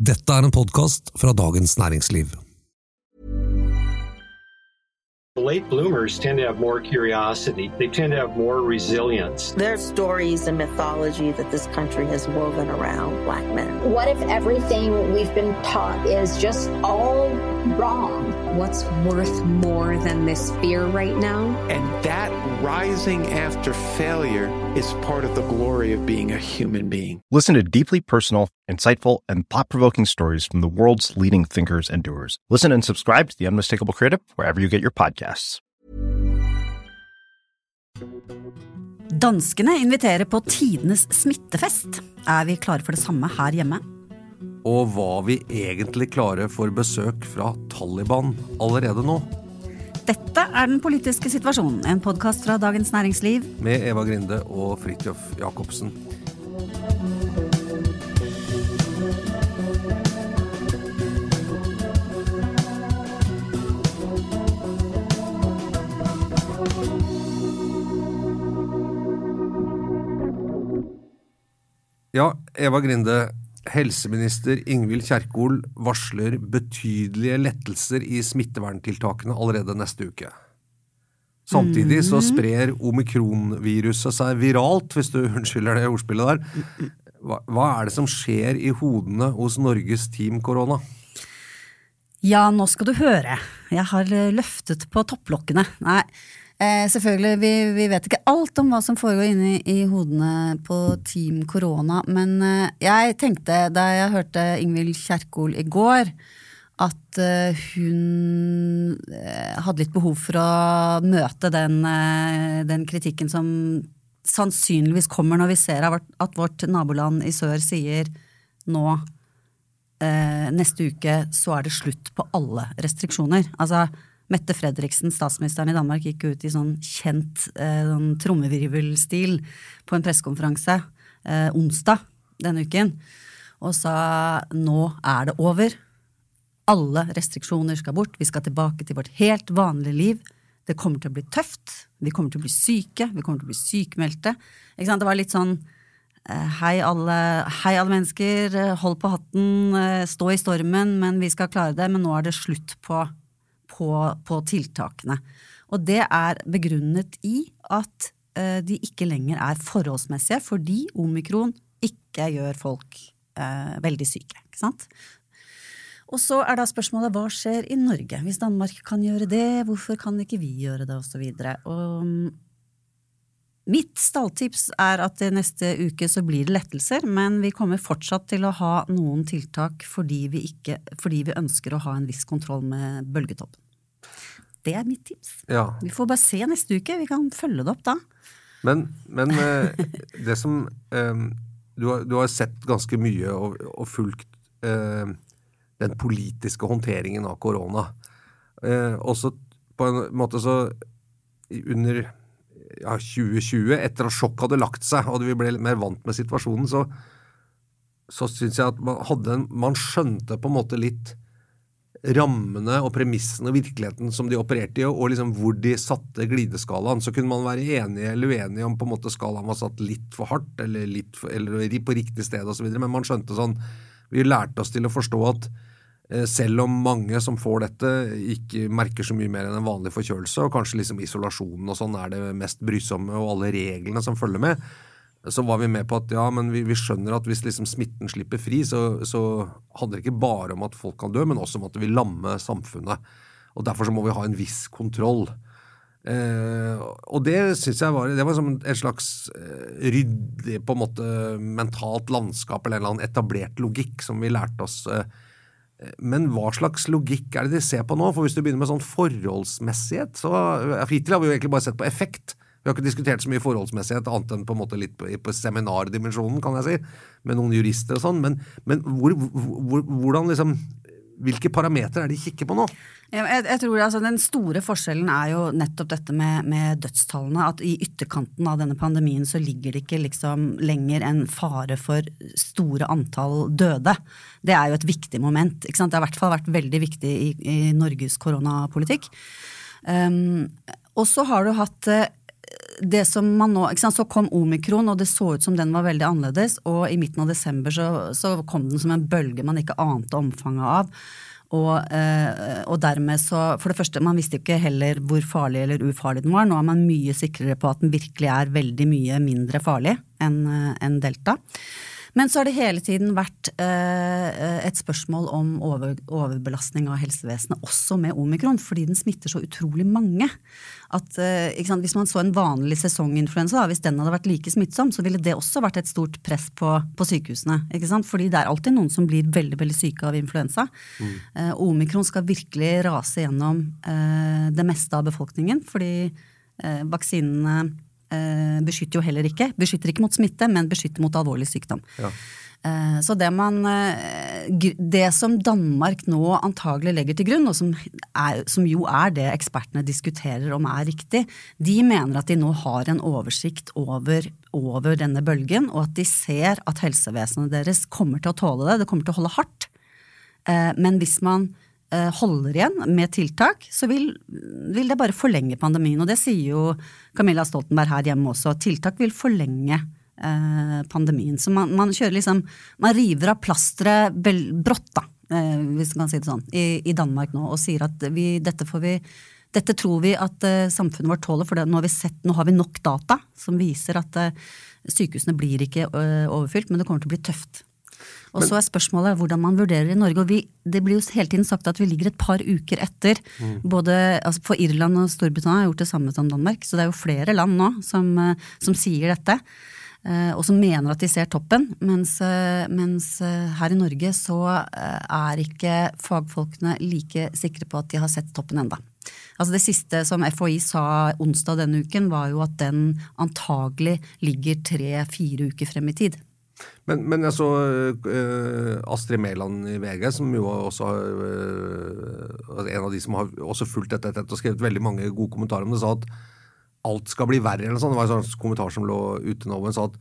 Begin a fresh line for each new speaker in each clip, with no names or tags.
Dette er en podkast fra Dagens Næringsliv.
Late bloomers tend to have more curiosity. They tend to have more resilience.
There's stories and mythology that this country has woven around black men.
What if everything we've been taught is just all wrong?
What's worth more than this fear right now?
And that rising after failure is part of the glory of being a human being.
Listen to deeply personal, insightful, and thought provoking stories from the world's leading thinkers and doers. Listen and subscribe to The Unmistakable Creative wherever you get your podcasts.
Danskene inviterer på tidenes smittefest. Er vi klare for det samme her hjemme?
Og var vi egentlig klare for besøk fra Taliban allerede nå?
Dette er Den politiske situasjonen, en podkast fra Dagens Næringsliv.
Med Eva Grinde og Fridtjof Jacobsen. Ja, Eva Grinde. Helseminister Ingvild Kjerkol varsler betydelige lettelser i smitteverntiltakene allerede neste uke. Samtidig så sprer omikronviruset seg viralt, hvis du unnskylder det ordspillet der. Hva, hva er det som skjer i hodene hos Norges Team Korona?
Ja, nå skal du høre. Jeg har løftet på topplokkene. Nei, eh, selvfølgelig, vi, vi, vet ikke alt om hva som foregår inni i hodene på Team Korona. Men eh, jeg tenkte, da jeg hørte Ingvild Kjerkol i går, at eh, hun uh, hadde litt behov for å møte den, uh, den, kritikken som sannsynligvis kommer når vi ser at vårt naboland i sør sier nå neste uke så er det slutt på alle restriksjoner. Altså, Mette Fredriksen, statsministeren i Danmark, gikk ut i sånn kjent sånn trommevirvelstil på en pressekonferanse onsdag denne uken og sa nå er det over alle restriksjoner skal bort, vi skal tilbake til vårt helt vanlige liv. Det kommer til å bli tøft, vi kommer til å bli syke, vi kommer til å bli sykemeldte. Det var litt sånn hei alle, hei alle mennesker, hold på hatten, stå i stormen, men vi skal klare det. Men nå er det slutt på, på, på tiltakene. Og det er begrunnet i at de ikke lenger er forholdsmessige, fordi omikron ikke gjør folk eh, veldig syke. ikke sant? Og så er da spørsmålet hva skjer i Norge? Hvis Danmark kan gjøre det, hvorfor kan ikke vi gjøre det, osv. Mitt stalltips er at neste uke så blir det lettelser, men vi kommer fortsatt til å ha noen tiltak fordi vi, ikke, fordi vi ønsker å ha en viss kontroll med bølgetoppen. Det er mitt tips.
Ja.
Vi får bare se neste uke. Vi kan følge det opp da.
Men, men det som um, du, har, du, har, sett ganske mye og, og fulgt uh, den politiske håndteringen av korona. Eh, også på en måte så under ja, 2020, etter at sjokk hadde lagt seg og vi ble litt mer vant med situasjonen, så, så syns jeg at man, hadde en, man skjønte på en måte litt rammene og premissene og virkeligheten som de opererte i, og liksom hvor de satte glideskalaen. Så kunne man være enig eller uenig om på en måte skalaen var satt litt for hardt eller, litt for, eller på riktig sted osv., men man skjønte sånn Vi lærte oss til å forstå at Eh, selv om mange som får dette, ikke merker så mye mer enn en vanlig forkjølelse, og kanskje liksom isolasjonen og sånn er det mest brysomme, og alle reglene som følger med, så var vi med på at ja, men vi, vi skjønner at hvis liksom smitten slipper fri, så, så handler det ikke bare om at folk kan dø, men også om at det vil lamme samfunnet. Og Derfor så må vi ha en viss kontroll. Eh, og det syns jeg var det var som et slags eh, ryddig på en måte mentalt landskap eller en eller annen etablert logikk som vi lærte oss eh, men hva slags logikk er det de ser på nå? For Hvis du begynner med sånn forholdsmessighet så Hittil har vi jo egentlig bare sett på effekt. Vi har ikke diskutert så mye forholdsmessighet annet enn på en måte litt på, på seminardimensjonen, kan jeg si, med noen jurister og sånn. Men, men hvor, hvor, hvordan liksom hvilke parametere er det de kikker på nå?
Jeg, jeg tror altså, Den store forskjellen er jo nettopp dette med, med, dødstallene. At i ytterkanten av denne pandemien så ligger det ikke liksom lenger en fare for store antall døde. Det er jo et viktig moment. Det har i hvert fall vært veldig viktig i, i Norges koronapolitikk. Um, og så har du hatt det som man nå, sant, Så kom omikron, og det så ut som den var veldig annerledes. Og i midten av desember så, så kom den som en bølge man ikke ante omfanget av. Og, eh, og, dermed så For det første, man visste ikke heller hvor farlig eller ufarlig den var. Nå er man mye sikrere på at den virkelig er veldig mye mindre farlig enn eh, en delta. Men så har det hele tiden vært eh, et spørsmål om over, overbelastning av helsevesenet, også med omikron, fordi den smitter så utrolig mange. At, eh, Hvis man så en vanlig sesonginfluensa, hvis den hadde vært like smittsom, så ville det også vært et stort press på, på sykehusene. Fordi det er alltid noen som blir veldig veldig syke av influensa. Mm. Eh, omikron skal virkelig rase gjennom eh, det meste av befolkningen, fordi eh, vaksinene beskytter jo heller ikke. Beskytter ikke mot smitte, men beskytter mot alvorlig sykdom. Ja. Eh, så det, man, eh, det som Danmark nå antagelig legger til grunn, og som, er, som, jo er det ekspertene diskuterer om er riktig, de mener at de nå har en oversikt over, over denne bølgen, og at de ser at helsevesenet deres kommer til å tåle det. Det kommer til å holde hardt. Men hvis man Eh, holder igjen med tiltak, så vil, vil, det bare forlenge pandemien. Og det sier jo Camilla Stoltenberg her hjemme også. Tiltak vil forlenge eh, pandemien. Så man, man, kjører liksom Man river av plasteret brått, da, eh, hvis man kan si det sånn, i, i, Danmark nå, og sier at vi, dette får vi dette tror vi at samfunnet vårt tåler, for nå, har sett, nå, har vi nok data som viser at sykehusene blir ikke overfylt, men det kommer til å bli tøft. Og så er spørsmålet hvordan man vurderer i Norge. Og vi, det blir jo hele tiden sagt at vi ligger et par uker etter. Mm. Både altså For Irland og Storbritannia har gjort det samme som Danmark. Så det er jo flere land nå som, eh, som sier dette. Eh, og som mener at de ser toppen. Mens, eh, mens her i Norge så er ikke fagfolkene like sikre på at de har sett toppen enda. Altså Det siste som FHI sa onsdag denne uken, var jo at den antagelig ligger tre-fire uker frem i tid.
Men, men jeg så uh, Astrid Mæland i VG, som jo også har uh, en av de som har også fulgt dette tett og skrevet veldig mange gode kommentarer om det, sa at alt skal bli verre. eller sånn. Det var en sånn kommentar som lå ute nå, men sa at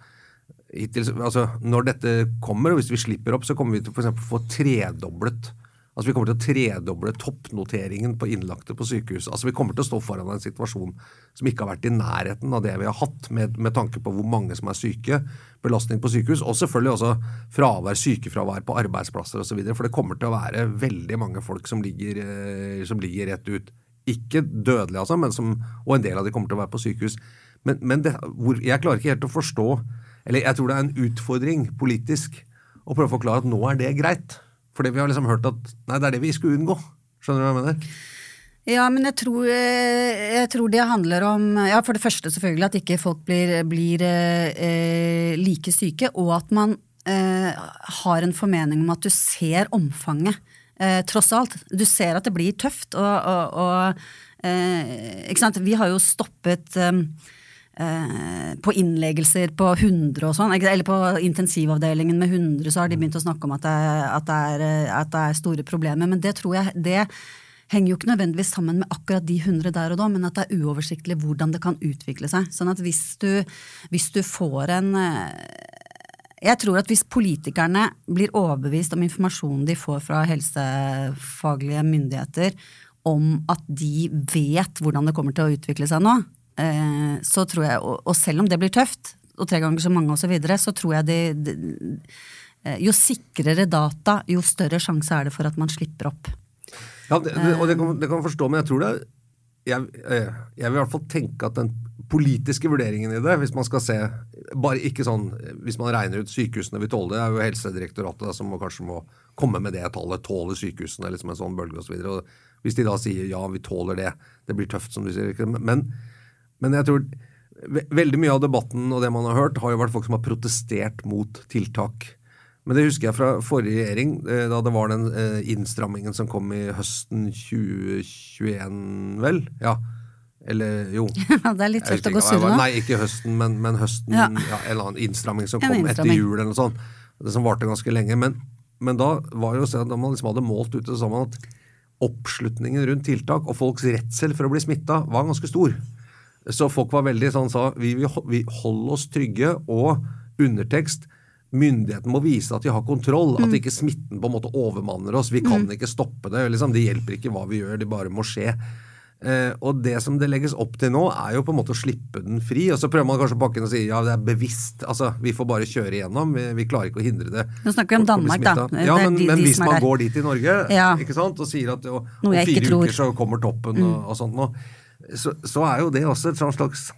hittil, altså, når dette kommer, og hvis vi slipper opp, så kommer vi til å få tredoblet Altså Vi kommer til å tredoble toppnoteringen på innlagte på sykehus. Altså Vi kommer til å stå foran en situasjon som ikke har vært i nærheten av det vi har hatt, med, med tanke på hvor mange som er syke, belastning på sykehus, og selvfølgelig også fravær, sykefravær på arbeidsplasser osv. For det kommer til å være veldig mange folk som ligger, eh, som ligger rett ut. Ikke dødelige, altså, men som, og en del av de kommer til å være på sykehus. Men, men det, hvor, jeg klarer ikke helt å forstå Eller jeg tror det er en utfordring politisk å prøve å forklare at nå er det greit. Fordi vi har liksom hørt at nei, det er det vi skulle unngå. Skjønner du hva jeg mener?
Ja, men jeg tror, eh, jeg tror, det handler om ja, For det første selvfølgelig at ikke folk blir, blir eh, like syke, og at man eh, har en formening om at du ser omfanget. Eh, tross alt. Du ser at det blir tøft, og, og, og eh, Ikke sant. Vi har jo stoppet eh, Eh, på innleggelser på 100 og sånn, eller på intensivavdelingen med 100, så har de begynt å snakke om at det, at det, er, at det er, store problemer. Men det tror jeg det henger jo ikke nødvendigvis sammen med akkurat de 100 der og da, men at det er uoversiktlig hvordan det kan utvikle seg. Sånn at hvis du, hvis du får en eh, jeg tror at hvis politikerne blir overbevist om informasjonen de får fra helsefaglige myndigheter, om at de vet hvordan det kommer til å utvikle seg nå, Eh, så tror jeg, og selv om det blir tøft, og tre ganger så mange osv., så, videre, så tror jeg det, de, eh, Jo sikrere data, jo større sjanse er det for at man slipper opp.
Ja, det, og det kan, det kan forstå, men jeg tror det jeg, eh, jeg vil i hvert fall tenke at den politiske vurderingen i det, hvis man skal se bare ikke sånn, Hvis man regner ut sykehusene vil tåle det, er jo Helsedirektoratet som må, kanskje må komme med det tallet. Tåler sykehusene liksom en sånn bølge osv. Hvis de da sier ja, vi tåler det, det blir tøft, som du sier. Men men jeg tror veldig mye av debatten og det man har hørt, har jo vært folk som har protestert mot tiltak. Men det husker jeg fra forrige regjering, eh, da det var den eh, innstrammingen som kom i høsten 2021, vel? Ja. Eller jo.
Ja, det er litt tøft å gå sur
nå. Nei, ikke høsten, men, men høsten. Ja. Ja, en eller annen innstramming som kom innstramming. etter jul eller noe sånt. Det som varte ganske lenge. Men, men da var jo sånn da man liksom hadde målt ut det, så man at oppslutningen rundt tiltak og folks redsel for å bli smitta var ganske stor. Så folk var veldig sånn sa vi vil vi holde oss trygge, og undertekst Myndigheten må vise at de har kontroll, mm. at ikke smitten på en måte overmanner oss. Vi kan mm. ikke stoppe det. Liksom. Det hjelper ikke hva vi gjør, det bare må skje. Eh, og det som det legges opp til nå, er jo på en måte å slippe den fri. Og så prøver man kanskje å pakke inn og si ja, det er bevisst. Altså, vi får bare kjøre igjennom. Vi, vi klarer ikke å hindre det.
Nå snakker vi om Danmark, da.
Ja, men,
de-
men
de
hvis man
der.
går dit i Norge
Ja.
ikke sant, og sier at
Noe
om fire.
Mm.
uker så kommer toppen og, og sånt noe, så, så er jo det også et slags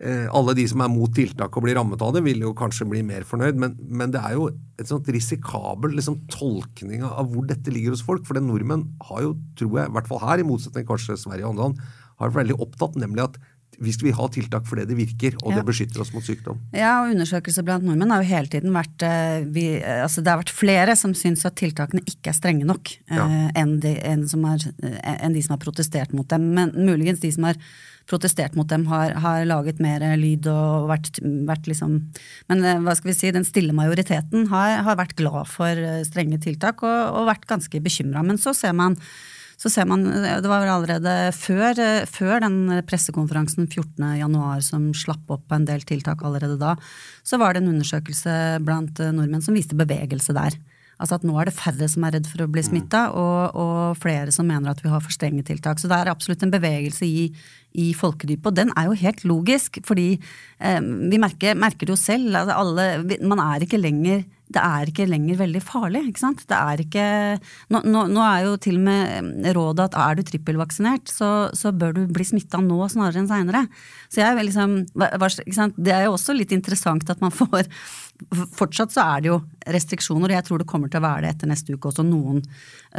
eh, alle de som er mot tiltak og blir rammet av det, vil jo kanskje bli mer fornøyd, men, men det er jo et sånt risikabel liksom, tolkning av hvor dette ligger hos folk. For det nordmenn har jo, tror jeg, i hvert fall her, i motsetning kanskje Sverige og andre land, har vært veldig opptatt, nemlig at vi skal ha tiltak fordi det virker, og
Ja.
det beskytter oss mot sykdom.
Ja, og undersøkelser blant nordmenn har jo hele tiden vært eh, vi, eh, altså Det har vært flere som syns at tiltakene ikke er strenge nok
ja.
uh, enn, de, enn, som har, eh, enn de som har protestert mot dem. Men muligens de som har protestert mot dem, har, har laget mer lyd og vært, vært liksom Men eh, hva skal vi si, den stille majoriteten har, har vært glad for eh, strenge tiltak og, og vært ganske bekymra. Men så ser man så ser man, Det var vel allerede før, før den pressekonferansen 14.1 som slapp opp en del tiltak allerede da, så var det en undersøkelse blant nordmenn som viste bevegelse der. Altså at nå er det færre som er redd for å bli smitta, og, og flere som mener at vi har for strenge tiltak. Så det er absolutt en bevegelse i, i folkedypet, og den er jo helt logisk, fordi eh, vi merker, merker det jo selv. Altså alle, man er ikke lenger det er ikke lenger veldig farlig. ikke sant? Det er ikke, nå, nå, nå er jo til og med rådet at er du trippelvaksinert, så, så bør du bli smitta nå snarere enn seinere. Så jeg er liksom? Det er jo også litt interessant at man får Fortsatt så er det jo restriksjoner, og jeg tror det kommer til å være det etter neste uke også, noen.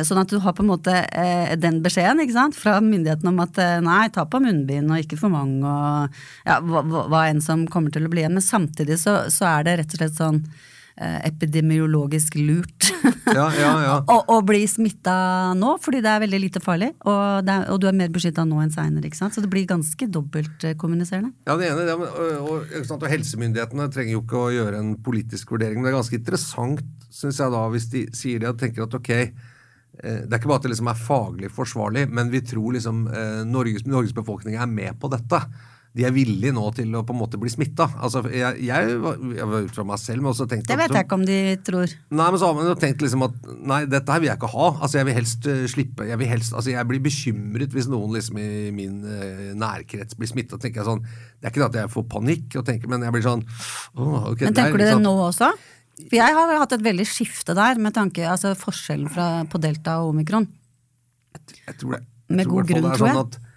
Sånn at du har på en måte eh, den beskjeden ikke sant, fra myndighetene om at eh, nei, ta på munnbind og ikke for mange, og ja, hva, hva enn som kommer til å bli igjen. Men samtidig så, så er det rett og slett sånn eh, epidemiologisk lurt
Ja, ja, ja.
å, å bli smitta nå, fordi det er veldig lite farlig, og, er, og du er mer beskytta nå enn seinere. Så det blir ganske dobbeltkommuniserende.
Ja, det ene, det, og, og, og helsemyndighetene trenger jo ikke å gjøre en politisk vurdering, men det er ganske interessant, syns jeg da, hvis de sier det og tenker at ok, eh, det er ikke bare at det liksom er faglig forsvarlig, men vi tror liksom eh, Norges, Norges befolkning er med på dette. De er villige nå til å på en måte bli smitta. Altså, jeg, jeg, var- jeg var ut fra meg selv, men også tenkte
Det vet jeg ikke om de tror.
Nei, men så har man jo tenkt liksom at nei, dette her vil jeg ikke ha. Altså, jeg vil helst uh, slippe Jeg vil helst, altså, jeg blir bekymret hvis noen liksom i min uh, nærkrets blir tenker jeg sånn, Det er ikke det at jeg får panikk, og tenker, men jeg blir sånn oh, okay,
Men
der,
tenker du det
sant?
nå også? For jeg har hatt et veldig skifte der, med tanke altså forskjellen fra, på delta og omikron.
Jeg tror det,
Med god grunn, tror jeg.
sånn
jeg.
at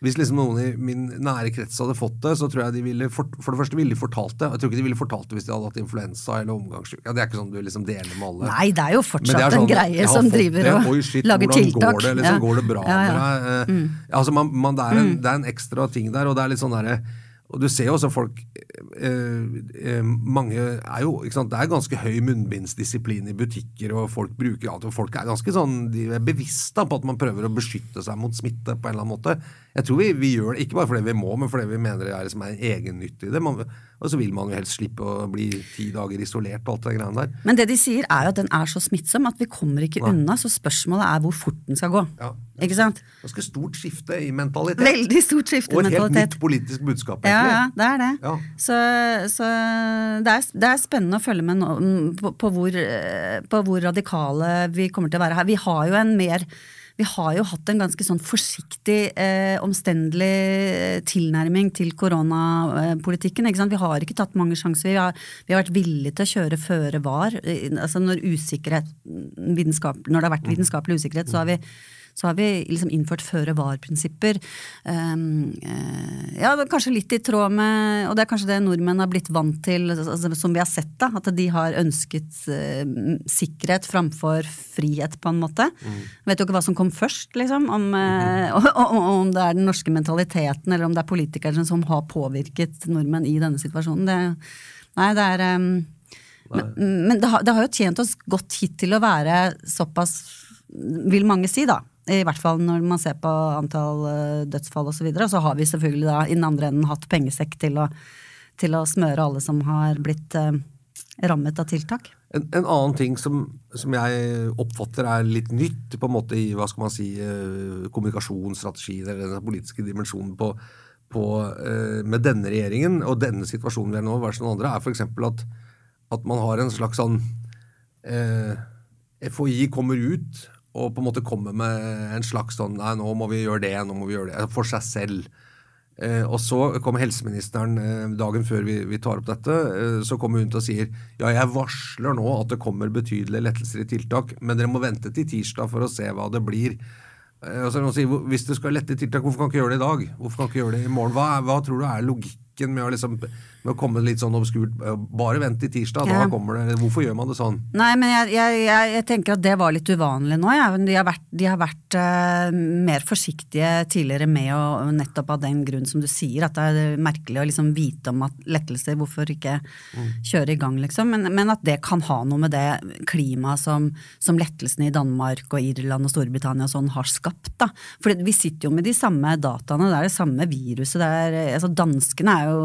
hvis liksom noen i min nære krets hadde fått det, så tror jeg de ville for, for det første ville de fortalt det. Jeg tror ikke de ville fortalt det hvis de hadde hatt influensa eller omgangssyke. Ja, det er ikke sånn du liksom deler med alle.
Nei, det er jo fortsatt
er sånn, en greie
som driver og
Oi, shit,
lager
hvordan
tiltak.
Går det, liksom,
Ja.
går det bra
Ja, ja.
med deg? Eh,
Mm.
Altså, man, man, det, er en, det er en ekstra ting der, og det er litt sånn derre og du ser jo også folk eh, eh, Mange er jo ikke sant, Det er ganske høy munnbindsdisiplin i butikker, og folk bruker alt, og folk er ganske sånn De er bevisste på at man prøver å beskytte seg mot smitte på en eller annen måte. Jeg tror vi, vi gjør det ikke bare fordi vi må, men fordi vi mener det er liksom er egennyttig i det. Man, og så vil man jo helst slippe å bli ti dager isolert og alt det greiene der.
Men det de sier er jo at den er så smittsom at vi kommer ikke
Nei.
unna, så spørsmålet er hvor fort den skal gå.
Ja.
Ikke sant?
Ganske stort skifte i mentalitet.
Veldig stort skifte i mentalitet.
Og et helt nytt politisk budskap,
Ja, ja, det er det.
Ja.
Så, så det, er, det er spennende å følge med nå, på, på, hvor, eh, på hvor radikale vi kommer til å være her. Vi har jo en mer vi har jo hatt en ganske sånn forsiktig, eh, omstendelig tilnærming til koronapolitikken. ikke sant? Vi har ikke tatt mange sjanser. Vi har, vi har vært villige til å kjøre føre var. Eh, Altså når, usikkerhet, når det har vært vitenskapelig usikkerhet, så har vi så har vi liksom innført føre var-prinsipper. Um, uh, ja, kanskje litt i tråd med Og det er kanskje det nordmenn har blitt vant til, altså, som vi har sett, da. At de har ønsket uh, sikkerhet framfor frihet, på en måte. Vet jo ikke hva som kom først, liksom. Om, uh, og om det er den norske mentaliteten, eller om det er politikerne som har påvirket nordmenn i denne situasjonen. Det, nei, det er um, Men, men det, har, det har jo tjent oss godt hit til å være såpass, vil mange si, da. I hvert fall når man ser på antall eh, dødsfall osv. Og, og så har vi selvfølgelig da i den andre enden hatt pengesekk til å, til å smøre alle som har blitt eh, rammet av tiltak.
En, en annen ting som, som jeg oppfatter er litt nytt på en måte i hva skal man si, eh, kommunikasjonsstrategien eller den politiske dimensjonen på, på, eh, med denne regjeringen og denne situasjonen vi er nå versus som andre, er f.eks. At, at man har en slags sånn eh, FHI kommer ut og på en måte kommer med en slags sånn Nei, nå må vi gjøre det, nå må vi gjøre det. For seg selv. Eh, og så kommer helseministeren eh, dagen før vi, vi, tar opp dette, eh, så kommer hun til og sier ja, jeg varsler nå at det kommer betydelige lettelser i tiltak, men dere må vente til tirsdag for å se hva det blir. Eh, og så sier, Hvis du skal lette tiltak, hvorfor kan du ikke gjøre det i dag? Hvorfor kan du ikke gjøre det i morgen? Hva, hva tror du er logikken med å liksom med å komme litt sånn obskurt Bare vent til tirsdag, ja. da kommer det Hvorfor gjør man det sånn?
Nei, men jeg, jeg, jeg, jeg tenker at det var litt uvanlig nå. Ja. De har vært, de har vært uh, mer forsiktige tidligere med å nettopp av den grunn som du sier, at det er merkelig å liksom vite om at lettelser, hvorfor ikke mm. kjøre i gang, liksom. Men, men, at det kan ha noe med det klimaet som, som lettelsene i Danmark og Irland og Storbritannia og sånn har skapt, da. For vi sitter jo med de samme dataene, det er det samme viruset. Det er, altså danskene er jo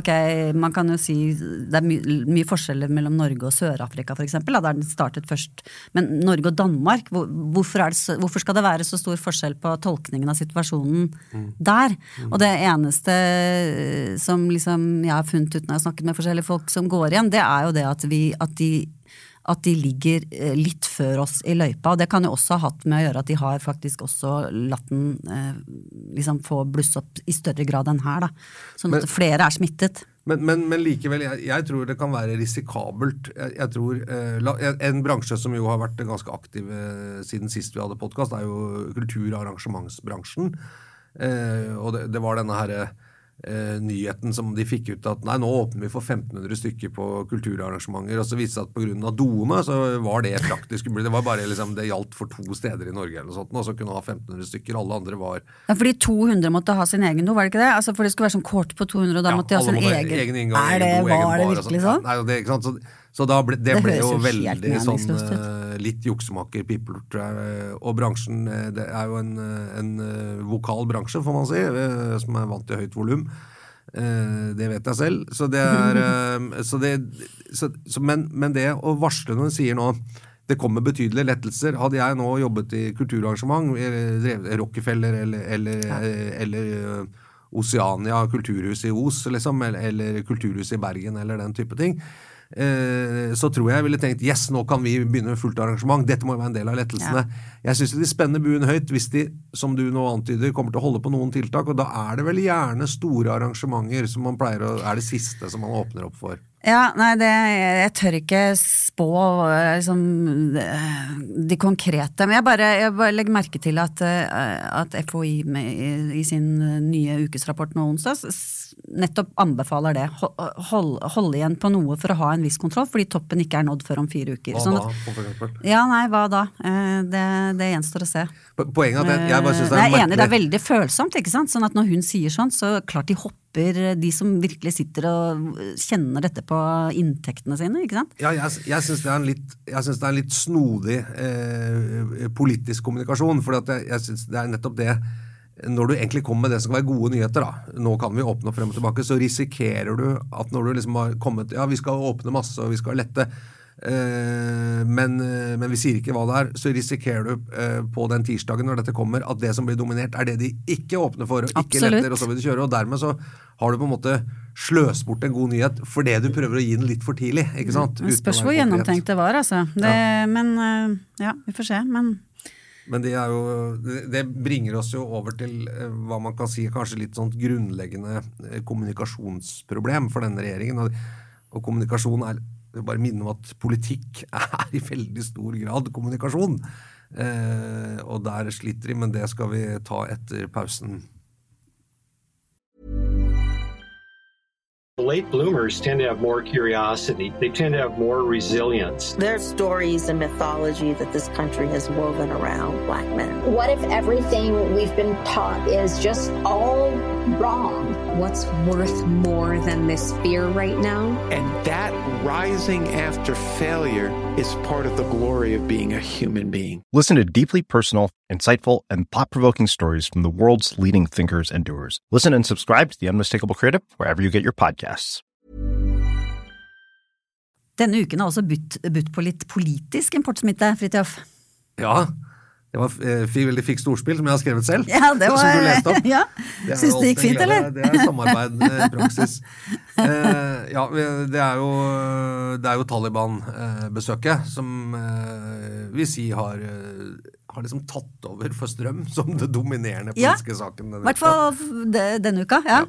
ok, man kan jo si det er my, mye forskjeller mellom Norge og Sør-Afrika f.eks. Der den startet først. Men Norge og Danmark, hvor, hvorfor, så, hvorfor, skal det være så stor forskjell på tolkningen av situasjonen mm. der? Mm. Og det eneste eh, som liksom jeg har funnet ut når jeg har snakket med forskjellige folk som går igjen, det er jo det at, vi, at de at de ligger eh, litt før oss i løypa. Og det kan jo også ha hatt med å gjøre at de har faktisk også latt den eh, liksom få blusse opp i større grad enn her. da. Sånn at men, flere er smittet.
Men, men, men likevel, jeg, jeg, tror det kan være risikabelt. Jeg, jeg tror eh, En bransje som jo har vært ganske aktiv eh, siden sist vi hadde podkast, er jo kultur- og arrangementsbransjen. Eh, og det, det, var denne herre eh, nyheten som de fikk ut at nei, nå åpner vi for 1500 stykker på kulturarrangementer. Og så viste det at pga. doene så var det praktisk umulig. Det var bare liksom, det gjaldt for to steder i Norge, eller noe sånt, og så kunne ha 1500 stykker. Alle andre var
Ja, Fordi 200 måtte ha sin egen do, var det ikke det? Altså, For det skulle være sånn kort på 200, og da ja, måtte de ha sin egen, egen inngang, Er det, egen do, Var det virkelig sånn?
Nei, det, ikke sant? Så, så ble, det, det, ble jo veldig sånn uh, litt juksemaker-pipler, tror jeg. Og bransjen, eh, det er jo en, eh, en vokal bransje, får man si, som er vant til høyt volum. Det vet jeg selv. Så det er så det, så, men, men, det å varsle når en sier nå det kommer betydelige lettelser. Hadde jeg nå jobbet i kulturarrangement, Rockefeller eller, eller, ja. eller Oceania kulturhus i Os, liksom, eller, eller Kulturhuset i Bergen, eller den type ting Eh, så tror jeg jeg ville tenkt yes, nå kan vi begynne med fullt arrangement. Dette må jo være en del av lettelsene. Ja. Jeg syns de spenner buen høyt hvis de, som du nå antyder, kommer til å holde på noen tiltak. Og da er det vel gjerne store arrangementer som man pleier å, er det siste som man åpner opp for.
Ja, nei, det, jeg tør ikke spå liksom, de konkrete. Men jeg bare, jeg bare, legger merke til at, eh, at FHI med, i, sin nye ukesrapport nå onsdag nettopp anbefaler det. Hold, hold, igjen på noe for å ha en viss kontroll, fordi toppen ikke er nådd før om fire uker.
Hva sånn da, for?
Ja, nei, hva da? Eh, det, det gjenstår å se.
Poenget er at jeg, bare synes
det er, jeg er enig, det er veldig følsomt. ikke sant? Sånn at når hun sier sånn, så klart de hopper de som virkelig sitter og kjenner dette på inntektene sine. ikke sant?
Ja, jeg, jeg syns det, det, er en litt snodig eh, politisk kommunikasjon. For jeg, jeg synes det er nettopp det når du egentlig kommer med det som skal være gode nyheter, da, nå kan vi åpne frem og tilbake, så risikerer du at når du liksom har kommet Ja, vi skal åpne masse, og vi skal lette. Eh, men, eh, men, vi sier ikke hva det er, så risikerer du eh, på den tirsdagen når dette kommer, at det som blir dominert, er det de ikke åpner for, og ikke Absolutt. letter, og så vil du kjøre. Og dermed så har du på en måte sløst bort en god nyhet fordi du prøver å gi den litt for tidlig. ikke sant?
Det spørs hvor gjennomtenkt det var, altså. Det, ja. Men ja, vi får se. Men
men det, jo, det, bringer oss jo over til hva man kan si kanskje litt sånn grunnleggende kommunikasjonsproblem for denne regjeringen. Og, og kommunikasjon er jeg vil bare minne om at politikk er i veldig stor grad kommunikasjon. Eh, og der sliter de, men det skal vi ta etter pausen.
Late bloomers tend to have more curiosity. They tend to have more resilience.
There's stories and mythology that this country has woven around black men.
What if everything we've been taught is just all wrong?
What's worth more than this fear right now?
And that rising after failure is part of the glory of being a human being.
Listen to deeply personal, insightful, and thought provoking stories from the world's leading thinkers and doers. Listen and subscribe to The Unmistakable Creative wherever you get your podcasts.
Denne uken har også budt, budt på litt politisk importsmitte, Fridtjof.
Ja, Det var et veldig fikk storspill, som jeg har skrevet selv.
Ja, det var,
som du leste opp.
Ja. Syns det gikk fint, eller?
Det er samarbeid eh, praksis. eh, ja, det er jo, det jo Taliban-besøket som eh, vi si har, har liksom tatt over for strøm som det dominerende
Ja.
politiske saken. denne
I hvert fall denne uka. ja.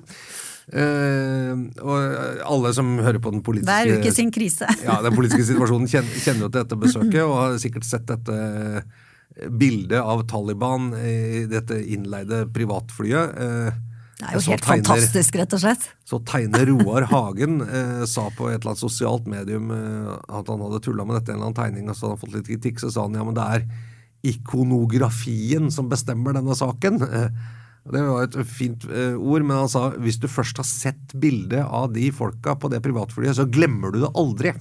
Eh, og alle som hører på den politiske
Hver uke sin krise.
ja, den politiske situasjonen kjenner, kjenner jo til dette besøket, og har sikkert sett dette bildet av Taliban i dette innleide privatflyet. Eh,
Det er jo helt
tegner-
fantastisk, rett og slett.
Så tegner Roar Hagen eh, sa på et eller annet sosialt medium eh, at han hadde tulla med dette, en eller annen tegning, og så hadde han fått litt kritikk. Så sa han ja, men det er ikonografien som bestemmer denne saken. Eh, det var et fint eh, ord, men han sa hvis du først har sett bildet av de folka på det privatflyet, så glemmer du det aldri.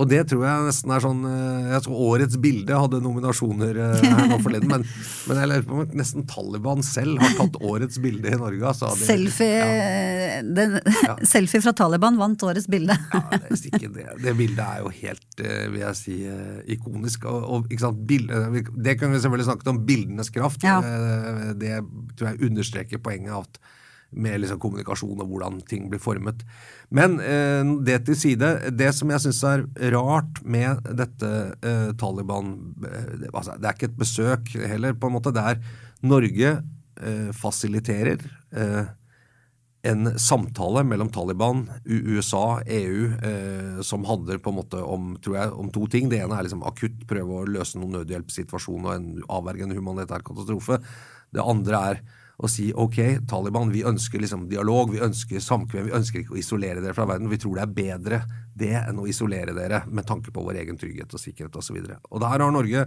Og det tror jeg nesten er sånn eh, Jeg tror årets bilde hadde nominasjoner eh, her nå forleden, men, men jeg lurer på om nesten Taliban selv har tatt årets bilde i Norge. Altså, det,
Selfie,
Ja.
den, selfie fra Taliban vant årets bilde.
Ja, det, er det. det bildet er jo helt, eh, vil jeg si, ikonisk. Og, og bilde, det kan vi selvfølgelig snakke om, bildenes kraft.
Ja.
Det tror jeg understreker poenget at med liksom kommunikasjon og hvordan ting blir formet. Men eh, det til side. Det som jeg syns er rart med dette eh, Taliban eh, det, altså, det er ikke et besøk heller, på en måte. Det er Norge eh, fasiliterer eh, en samtale mellom Taliban, USA, EU, eh, som handler på en måte om, jeg, om to ting. Det ene er liksom akutt prøve å løse noen nødhjelpssituasjon og en, avverge en humanitær katastrofe. Det andre er å si ok, Taliban, vi ønsker liksom dialog, vi ønsker samkvem, vi ønsker ikke å isolere dere fra verden. Vi tror det er bedre det enn å isolere dere med tanke på vår egen trygghet og sikkerhet osv. Og, så og der har Norge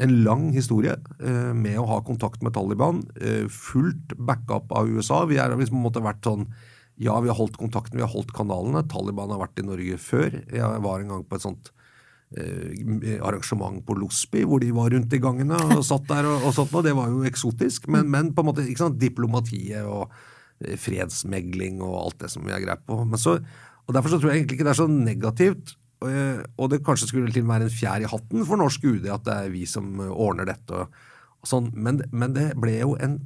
en lang historie eh, med å ha kontakt med Taliban. Eh, fullt backup av USA. Vi har liksom på en måte vært sånn Ja, vi har holdt kontakten, vi har holdt kanalene. Taliban har vært i Norge før. Jeg var en gang på et sånt arrangement på Losby, hvor de var rundt i gangene og satt der og, og sånt noe. Det var jo eksotisk, men, men på en måte ikke sant, diplomatiet og eh, fredsmegling og alt det som vi har greie på. Så, og Derfor så tror jeg egentlig ikke det er så negativt. Og, Og det kanskje skulle til være en fjær i hatten for norsk UD at det er vi som eh, ordner dette. og, og sånn. Men, men det ble jo en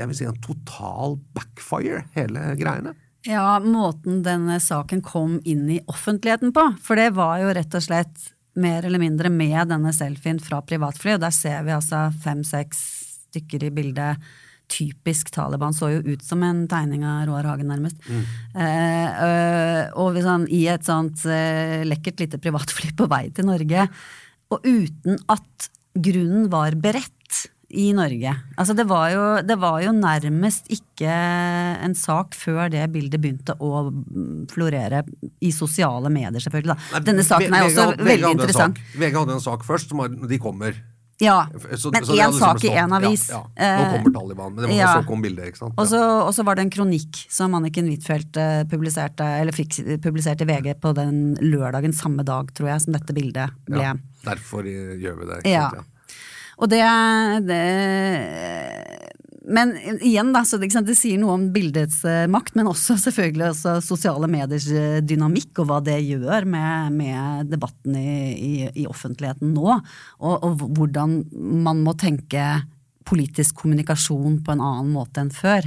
jeg vil si en total backfire, hele greiene.
Ja, måten denne saken kom inn i offentligheten på. For det var jo rett og slett mer eller mindre med denne selfien fra privatfly. Og der ser vi altså fem-seks stykker i bildet. Typisk Taliban. Så jo ut som en tegning av Roar Hagen, nærmest. Eh, øh, og han i et sånt eh, lekkert lite privatfly på vei til Norge, og uten at grunnen var beredt i Norge. Altså det var, jo, det var jo nærmest ikke en sak før det bildet begynte å florere i sosiale medier, selvfølgelig. Da. Denne saken er også
VG
veldig interessant.
VG hadde en sak først, som de kommer.
Ja,
Så-
men én sak i én avis.
Ja, ja. Nå
Eh,
kommer Taliban, men det var
ja.
så kom bildet, ikke sant.
Og så, og så var det en kronikk som Anniken Huitfeldt eh, publiserte, eller fikk publisert i VG på den lørdagen samme dag, tror jeg, som dette bildet ble.
derfor eh, gjør vi det. Ikke sant? ja.
Og det, det Men igjen, da, det, det sier noe om bildets eh, makt, men også selvfølgelig også sosiale mediers eh, dynamikk, og hva det gjør med, med debatten i, i, i offentligheten nå. Og, og hvordan man må tenke politisk kommunikasjon på en annen måte enn før.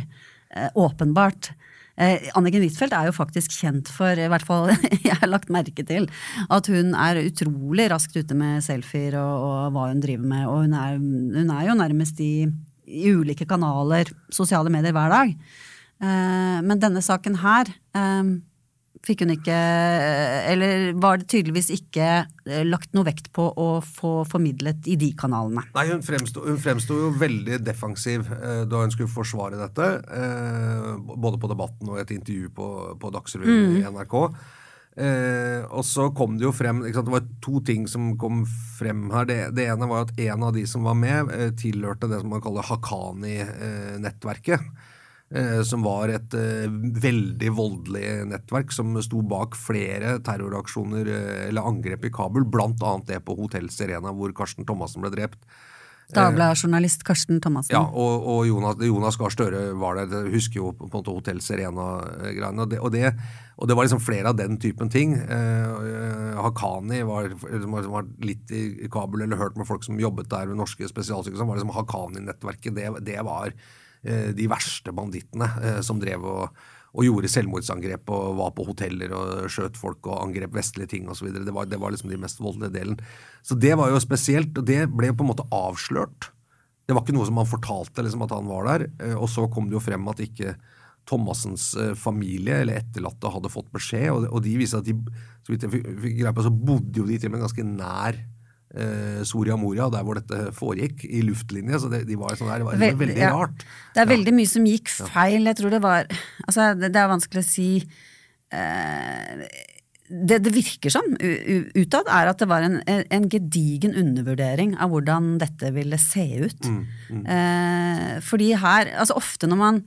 Eh, åpenbart. Eh, Anniken Huitfeldt er jo faktisk kjent for, i hvert fall jeg har lagt merke til, at hun er utrolig raskt ute med selfier og, og hva hun driver med. Og hun er, hun er jo nærmest i, i ulike kanaler, sosiale medier, hver dag. Eh, men denne saken her eh, fikk hun ikke Eller var det tydeligvis ikke eh, lagt noe vekt på å få formidlet i de kanalene.
Nei, hun fremsto, hun fremsto jo veldig defensiv eh, da hun skulle forsvare dette. Eh, både på Debatten og et intervju på, på Dagsrevyen i NRK. Eh, og så kom det jo frem Det var to ting som kom frem her. Det, det ene var at en av de som var med, eh, tilhørte det som man kaller Haqqani-nettverket. Eh, som var et eh, veldig voldelig nettverk som sto bak flere terroraksjoner eh, eller angrep i Kabul, annet det på Hotell Serena hvor Karsten Thomassen ble drept.
Dagbladet-journalist Karsten Thomassen.
Ja, og, og Jonas, Jonas Gahr Støre var der. Jeg husker jo på en måte Hotell Serena-greiene. Og, det- og, og det var liksom flere av den typen ting. Eh, Hakani var, som var- litt i Kabul eller hørt med folk som jobbet der ved norske spesialsykehus. var liksom Hakani-nettverket. Det, det var de verste bandittene eh, som drev og, og gjorde selvmordsangrep og var på hoteller og skjøt folk og angrep vestlige ting osv. Det, var- det var liksom de mest voldelige delen. Så det var jo spesielt, og det ble på en måte avslørt. Det var ikke noe som han fortalte liksom, at han var der. Eh, Og så kom det jo frem at ikke Thomassens eh, familie eller etterlatte hadde fått beskjed, og, og de viste at de, så vidt jeg fikk greie på, så bodde jo de til og med ganske nær eh, Soria Moria, der hvor dette foregikk, i luftlinje. Så det, de var sånn der, det var, det veldig
ja.
rart.
Det er veldig mye som gikk feil. Jeg tror det var Altså, det, det er vanskelig å si eh, det det virker som utad, er at det var en, en gedigen undervurdering av hvordan dette ville se ut. Eh, fordi her Altså ofte når man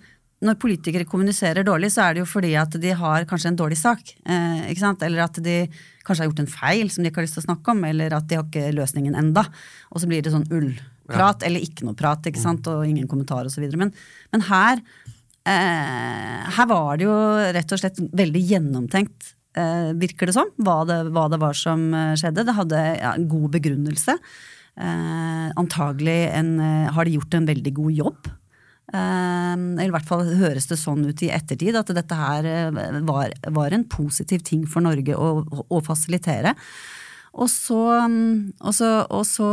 når politikere kommuniserer dårlig, så er det jo fordi at de har kanskje en dårlig sak. Eh, ikke sant? Eller at de kanskje har gjort en feil som de ikke har lyst til å snakke om, eller at de har ikke løsningen enda. Og så blir det sånn ullprat, eller ikke noe prat, ikke sant? og ingen kommentar osv. Men, men her, eh, her var det jo rett og slett veldig gjennomtenkt, eh, virker det som, hva det, hva det var som eh, skjedde. Det hadde ja, en god begrunnelse. Eh, antagelig en, eh, har de gjort en veldig god jobb. Eh, eller i hvert fall høres det sånn ut i ettertid, at dette her eh, var, var en positiv ting for Norge å, å fasilitere. Og så, mm, og, så, og så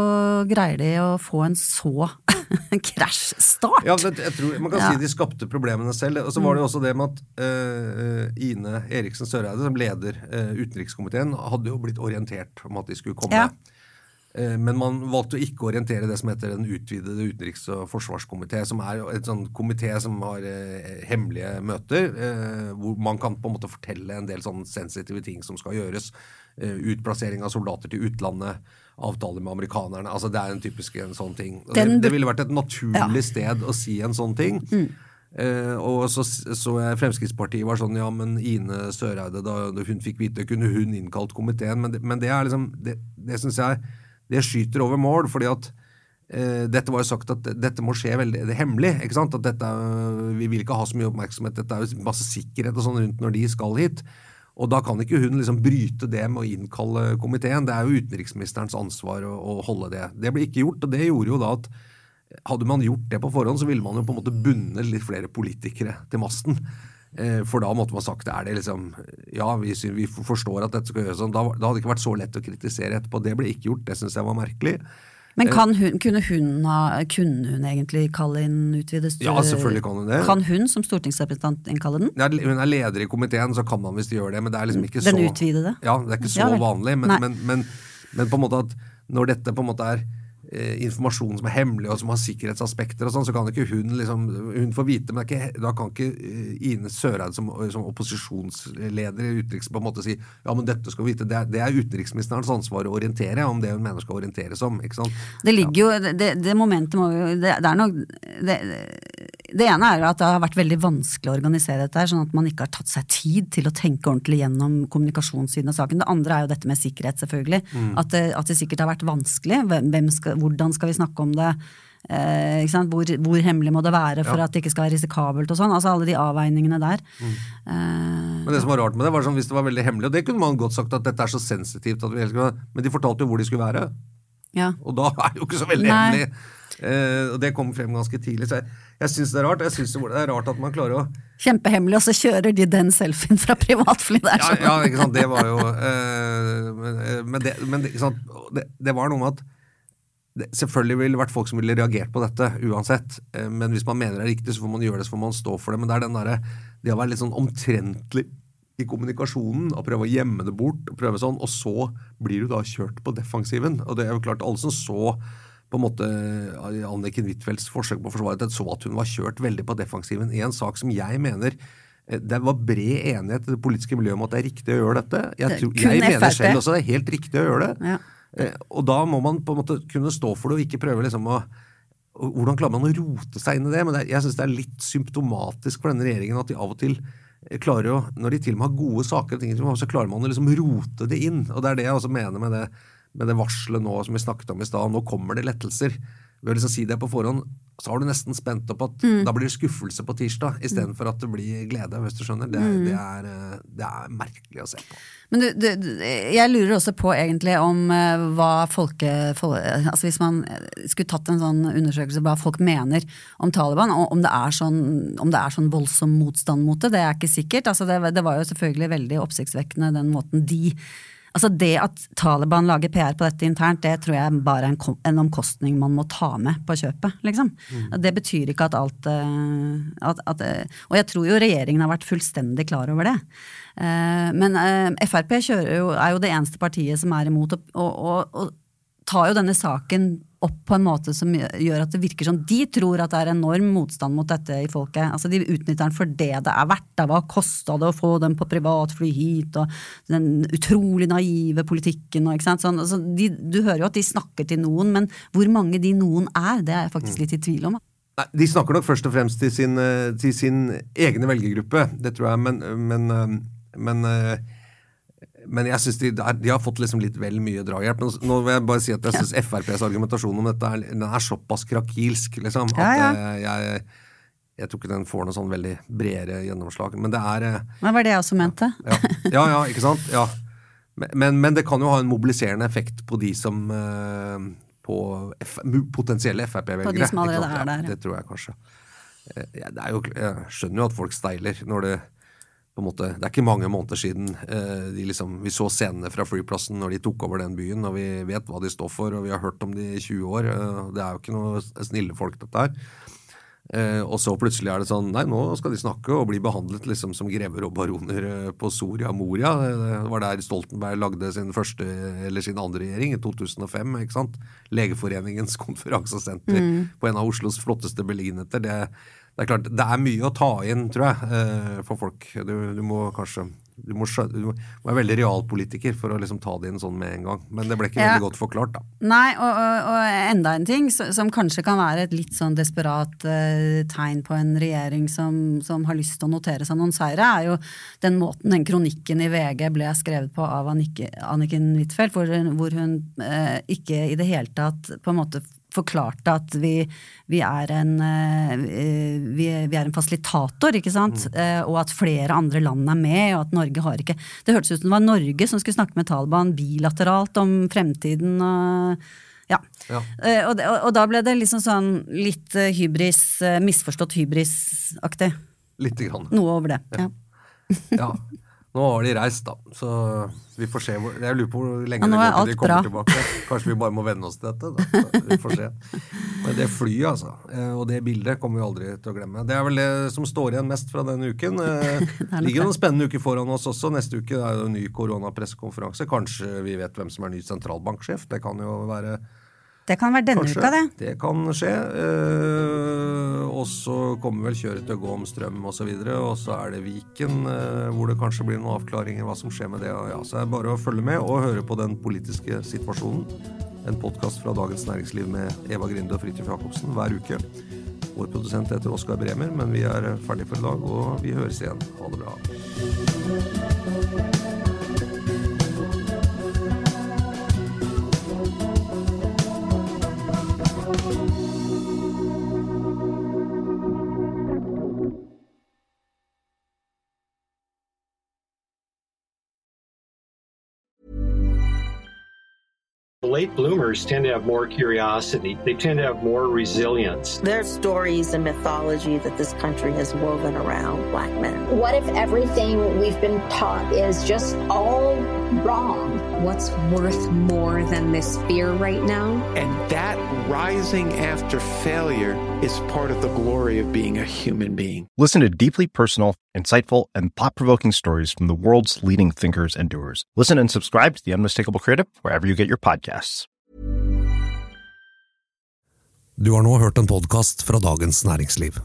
greier de å få en så krasjstart.
Ja, det, jeg tror, Man kan
Ja.
si de skapte problemene selv. Og så var det jo også det med at uh, Ine Eriksen Søreide, som leder uh, utenrikskomiteen, hadde jo blitt orientert om at de skulle komme.
Ja.
Eh, Men man valgte å ikke orientere det som heter Den utvidede utenriks- og forsvarskomité, som er et sånn komité som har eh, hemmelige møter, eh, hvor man kan på en måte fortelle en del sånn sensitive ting som skal gjøres. Eh, utplassering av soldater til utlandet, avtaler med amerikanerne. altså Det er en typisk en sånn ting. Det, det ville vært et naturlig sted å si en sånn ting. Eh, og så så jeg Fremskrittspartiet var sånn Ja, men Ine Søreide, da, da hun fikk vite, kunne hun innkalt komiteen. Men det, men det er liksom Det, det syns jeg Det skyter over mål, fordi at eh, dette var jo sagt at dette må skje veldig det er hemmelig. ikke sant? At dette, Vi vil ikke ha så mye oppmerksomhet. Dette er jo masse sikkerhet og sånn rundt når de skal hit. Og da kan ikke hun liksom bryte det med å innkalle komiteen. Det er jo utenriksministerens ansvar å, å holde det. Det ble ikke gjort, og det gjorde jo da at hadde man gjort det på forhånd, så ville man jo på en måte bundet litt flere politikere til masten. Eh, For da måtte man sagt er det liksom Ja, vi, vi forstår at dette skal gjøres sånn. Da, da hadde det ikke vært så lett å kritisere etterpå. Det ble ikke gjort. Det syns jeg var merkelig.
Men kan hun, kunne, hun ha, kunne hun egentlig kalle inn utvidet
Ja, selvfølgelig kan hun det.
Kan hun som stortingsrepresentant innkalle den?
Ja, Hun er leder i komiteen, så kan man visst gjøre det, men det er liksom ikke så
Den utvidede?
Ja, det er ikke så
Ja
vanlig, men, men, men, men på en måte at når dette på en måte er eh, informasjon som er hemmelig og som har sikkerhetsaspekter og sånn, så kan ikke hun liksom Hun får vite, men ikke, da kan ikke eh, Ine Søreide som, som opposisjonsleder i utenriks på en måte si ja, men dette skal vi vite. Det er, det er utenriksministerens ansvar å orientere om det hun mener skal orienteres om. ikke sant?
Det ligger jo, det, det momentet må jo Det, det er nok det, det ene er jo at det har vært veldig vanskelig å organisere dette, her, sånn at man ikke har tatt seg tid til å tenke ordentlig gjennom kommunikasjonssiden av saken. Det andre er jo dette med sikkerhet, selvfølgelig. At, det, at det sikkert har vært vanskelig. Skal, hvordan skal vi snakke om det? Eh? Hvor, hvor hemmelig må det være for
Ja.
at det ikke skal være risikabelt og sånn? Altså alle de avveiningene der. Eh,
Men det som var rart med det, var sånn hvis det var veldig hemmelig, og det kunne man godt sagt at dette er så sensitivt at vi Men de fortalte jo hvor de skulle være.
Ja.
Og da er det jo ikke så veldig hemmelig. Eh, og det kom frem ganske tidlig. Så jeg, jeg syns det er rart. Jeg synes det er rart at man klarer å
Kjempehemmelig, og så kjører de den selfien fra privatfly der.
Ja,
sånn.
ja ikke sant. Det var jo eh, Men, eh, det, men det? Det, det var noe med at det, Selvfølgelig ville det vært folk som ville reagert på dette uansett. Eh, men hvis man mener det er riktig, så får man gjøre det, så får man stå for det. Men det er den der, Det å være litt sånn omtrentlig i kommunikasjonen og prøve å gjemme det bort, og prøve sånn, og så blir du da kjørt på defensiven. Og det er jo klart, alle som så på en måte Anniken Huitfeldts forsøk på å forsvare det, så at hun var kjørt veldig på defensiven i en sak som jeg mener eh, det var bred enighet i det politiske miljøet om at det er riktig å gjøre dette. Jeg, tror, jeg mener selv også det er helt riktig å gjøre det.
Ja.
Eh, Og da må man på en måte kunne stå for det og ikke prøve liksom å Hvordan klarer man å rote seg inn i det? Men jeg syns det er litt symptomatisk for denne regjeringen at de av og til klarer jo, Når de til og med har gode saker, så klarer man å liksom rote det inn. Og det er det jeg også mener med det, med det varselet nå som vi snakket om i stad. Nå kommer det lettelser. Ved å liksom si det på forhånd, så har du nesten spent opp at
Mm.
da blir det skuffelse på tirsdag, istedenfor at det blir glede, hvis du skjønner. Det,
Mm.
det, er, eh, det er merkelig å se på.
Men du, du, jeg lurer også på egentlig om eh, hva folke, altså Hvis man eh, skulle tatt en sånn undersøkelse hva folk mener om Taliban, og om det er sånn, om det er sånn voldsom motstand mot det, det er ikke sikkert. Altså det, det var jo selvfølgelig veldig oppsiktsvekkende den måten de Altså Det at Taliban lager PR på dette internt, det tror jeg bare er en, en omkostning man må ta med på kjøpet. liksom. Det betyr ikke at alt eh, at, at, eh, Og jeg tror jo regjeringen har vært fullstendig klar over det. Eh, Men Frp jo, er jo det eneste partiet som er imot, å tar jo denne saken opp på en måte som gjør at det virker som de tror at det er enorm motstand mot dette i folket. Altså De utnytter den for det det er verdt. Da. Hva kosta det å få dem på privatfly hit, og den utrolig naive politikken og ikke sant. Sånn, altså, de, du hører jo at de snakker til noen, men hvor mange de noen er, det er jeg faktisk litt i tvil om.
Nei, De snakker nok først og fremst til sin, eh, til sin egne velgergruppe, det tror jeg, men, men, eh, men, eh, men jeg synes de, de har fått liksom litt vel mye drahjelp. Nå, nå vil jeg bare si at jeg syns FrPs argumentasjon om dette er, den er såpass krakilsk, liksom, at
Ja, ja.
eh, jeg, jeg tror ikke den får noe sånn veldig bredere gjennomslag. Men det er Men
Det var det jeg også mente.
ja, ja, ja ikke sant? Ja. Men, men, men det kan jo ha en mobiliserende effekt på de som eh, På F potensielle Frp-velgere.
På de som allerede er der.
Det tror jeg kanskje. Eh, ja, det er jo, jeg skjønner jo at folk steiler når det på en måte, Det er ikke mange måneder siden eh, de liksom, vi så scenene fra flyplassen når de tok over den byen, og vi vet hva de står for, og vi har hørt om de i 20 år. Eh, det er jo ikke noe snille folk, dette her. Eh, og så plutselig er det sånn Nei, nå skal de snakke og bli behandlet liksom som grever og baroner på Soria Moria. Det var der Stoltenberg lagde sin første eller sin andre regjering, i 2005. ikke sant? Legeforeningens konferansesenter på en av Oslos flotteste beliggenheter. Det, det er klart, det er mye å ta inn, tror jeg, eh, for folk. Du, du må kanskje du må, skjø- du må være veldig realpolitiker for å liksom ta det inn sånn med en gang. Men det ble ikke
Ja.
veldig godt forklart, da.
Nei, og, og, og enda en ting så- som kanskje kan være et litt sånn desperat eh, tegn på en regjering som, som har lyst til å notere seg noen seire, er jo den måten den kronikken i VG ble skrevet på av Annike, Anniken Huitfeldt, hvor, hvor hun eh, ikke i det hele tatt på en måte forklarte at vi, vi, er en, eh, vi, vi er en fasilitator, ikke sant? Eh, og at flere andre land er med, og at Norge har ikke Det hørtes ut som det var Norge som skulle snakke med Taliban bilateralt om fremtiden. og ja.
Ja.
Eh, og, og, og da ble det liksom sånn litt hybris, misforstått hybrisaktig.
Lite grann.
Noe over det. Ja.
Ja. Nå har de reist, da. Så vi får se hvor Jeg lurer på hvor lenge
Ja,
det går til de kommer
bra.
tilbake. Kanskje vi bare må venne oss til dette. Da. Vi får se. Men det flyet, altså. eh, Og det bildet kommer vi aldri til å glemme. Det er vel det som står igjen mest fra denne uken. Eh, Det ligger noen spennende uker foran oss også. Neste uke er det en ny koronapressekonferanse. Kanskje vi vet hvem som er ny sentralbanksjef. Det kan jo være
Det kan være denne
Kanskje.
uka, det.
Det kan skje. Og så kommer vel kjøret til å gå om strøm osv. Og, så og så er det Viken, eh, hvor det kanskje blir noen avklaringer hva som skjer med det. Ja, så er det bare å følge med og høre på den politiske situasjonen. En podkast fra Dagens Næringsliv med Eva Grinde og Fridtjof Jacobsen hver uke. Vår produsent heter Oskar Bremer, men vi er ferdige for i dag, og vi høres igjen. Ha det bra.
Late bloomers tend to have more curiosity. They tend to have more resilience.
There's stories and mythology that this country has woven around black men.
What if everything we've been taught is just all wrong?
What's worth more than this fear right now?
And that rising after failure is part of the glory of being a human being.
Listen to deeply personal, insightful, and thought provoking stories from the world's leading thinkers and doers. Listen and subscribe to The Unmistakable Creative wherever you get your podcasts.
Du har nå hørt en podkast fra Dagens Næringsliv.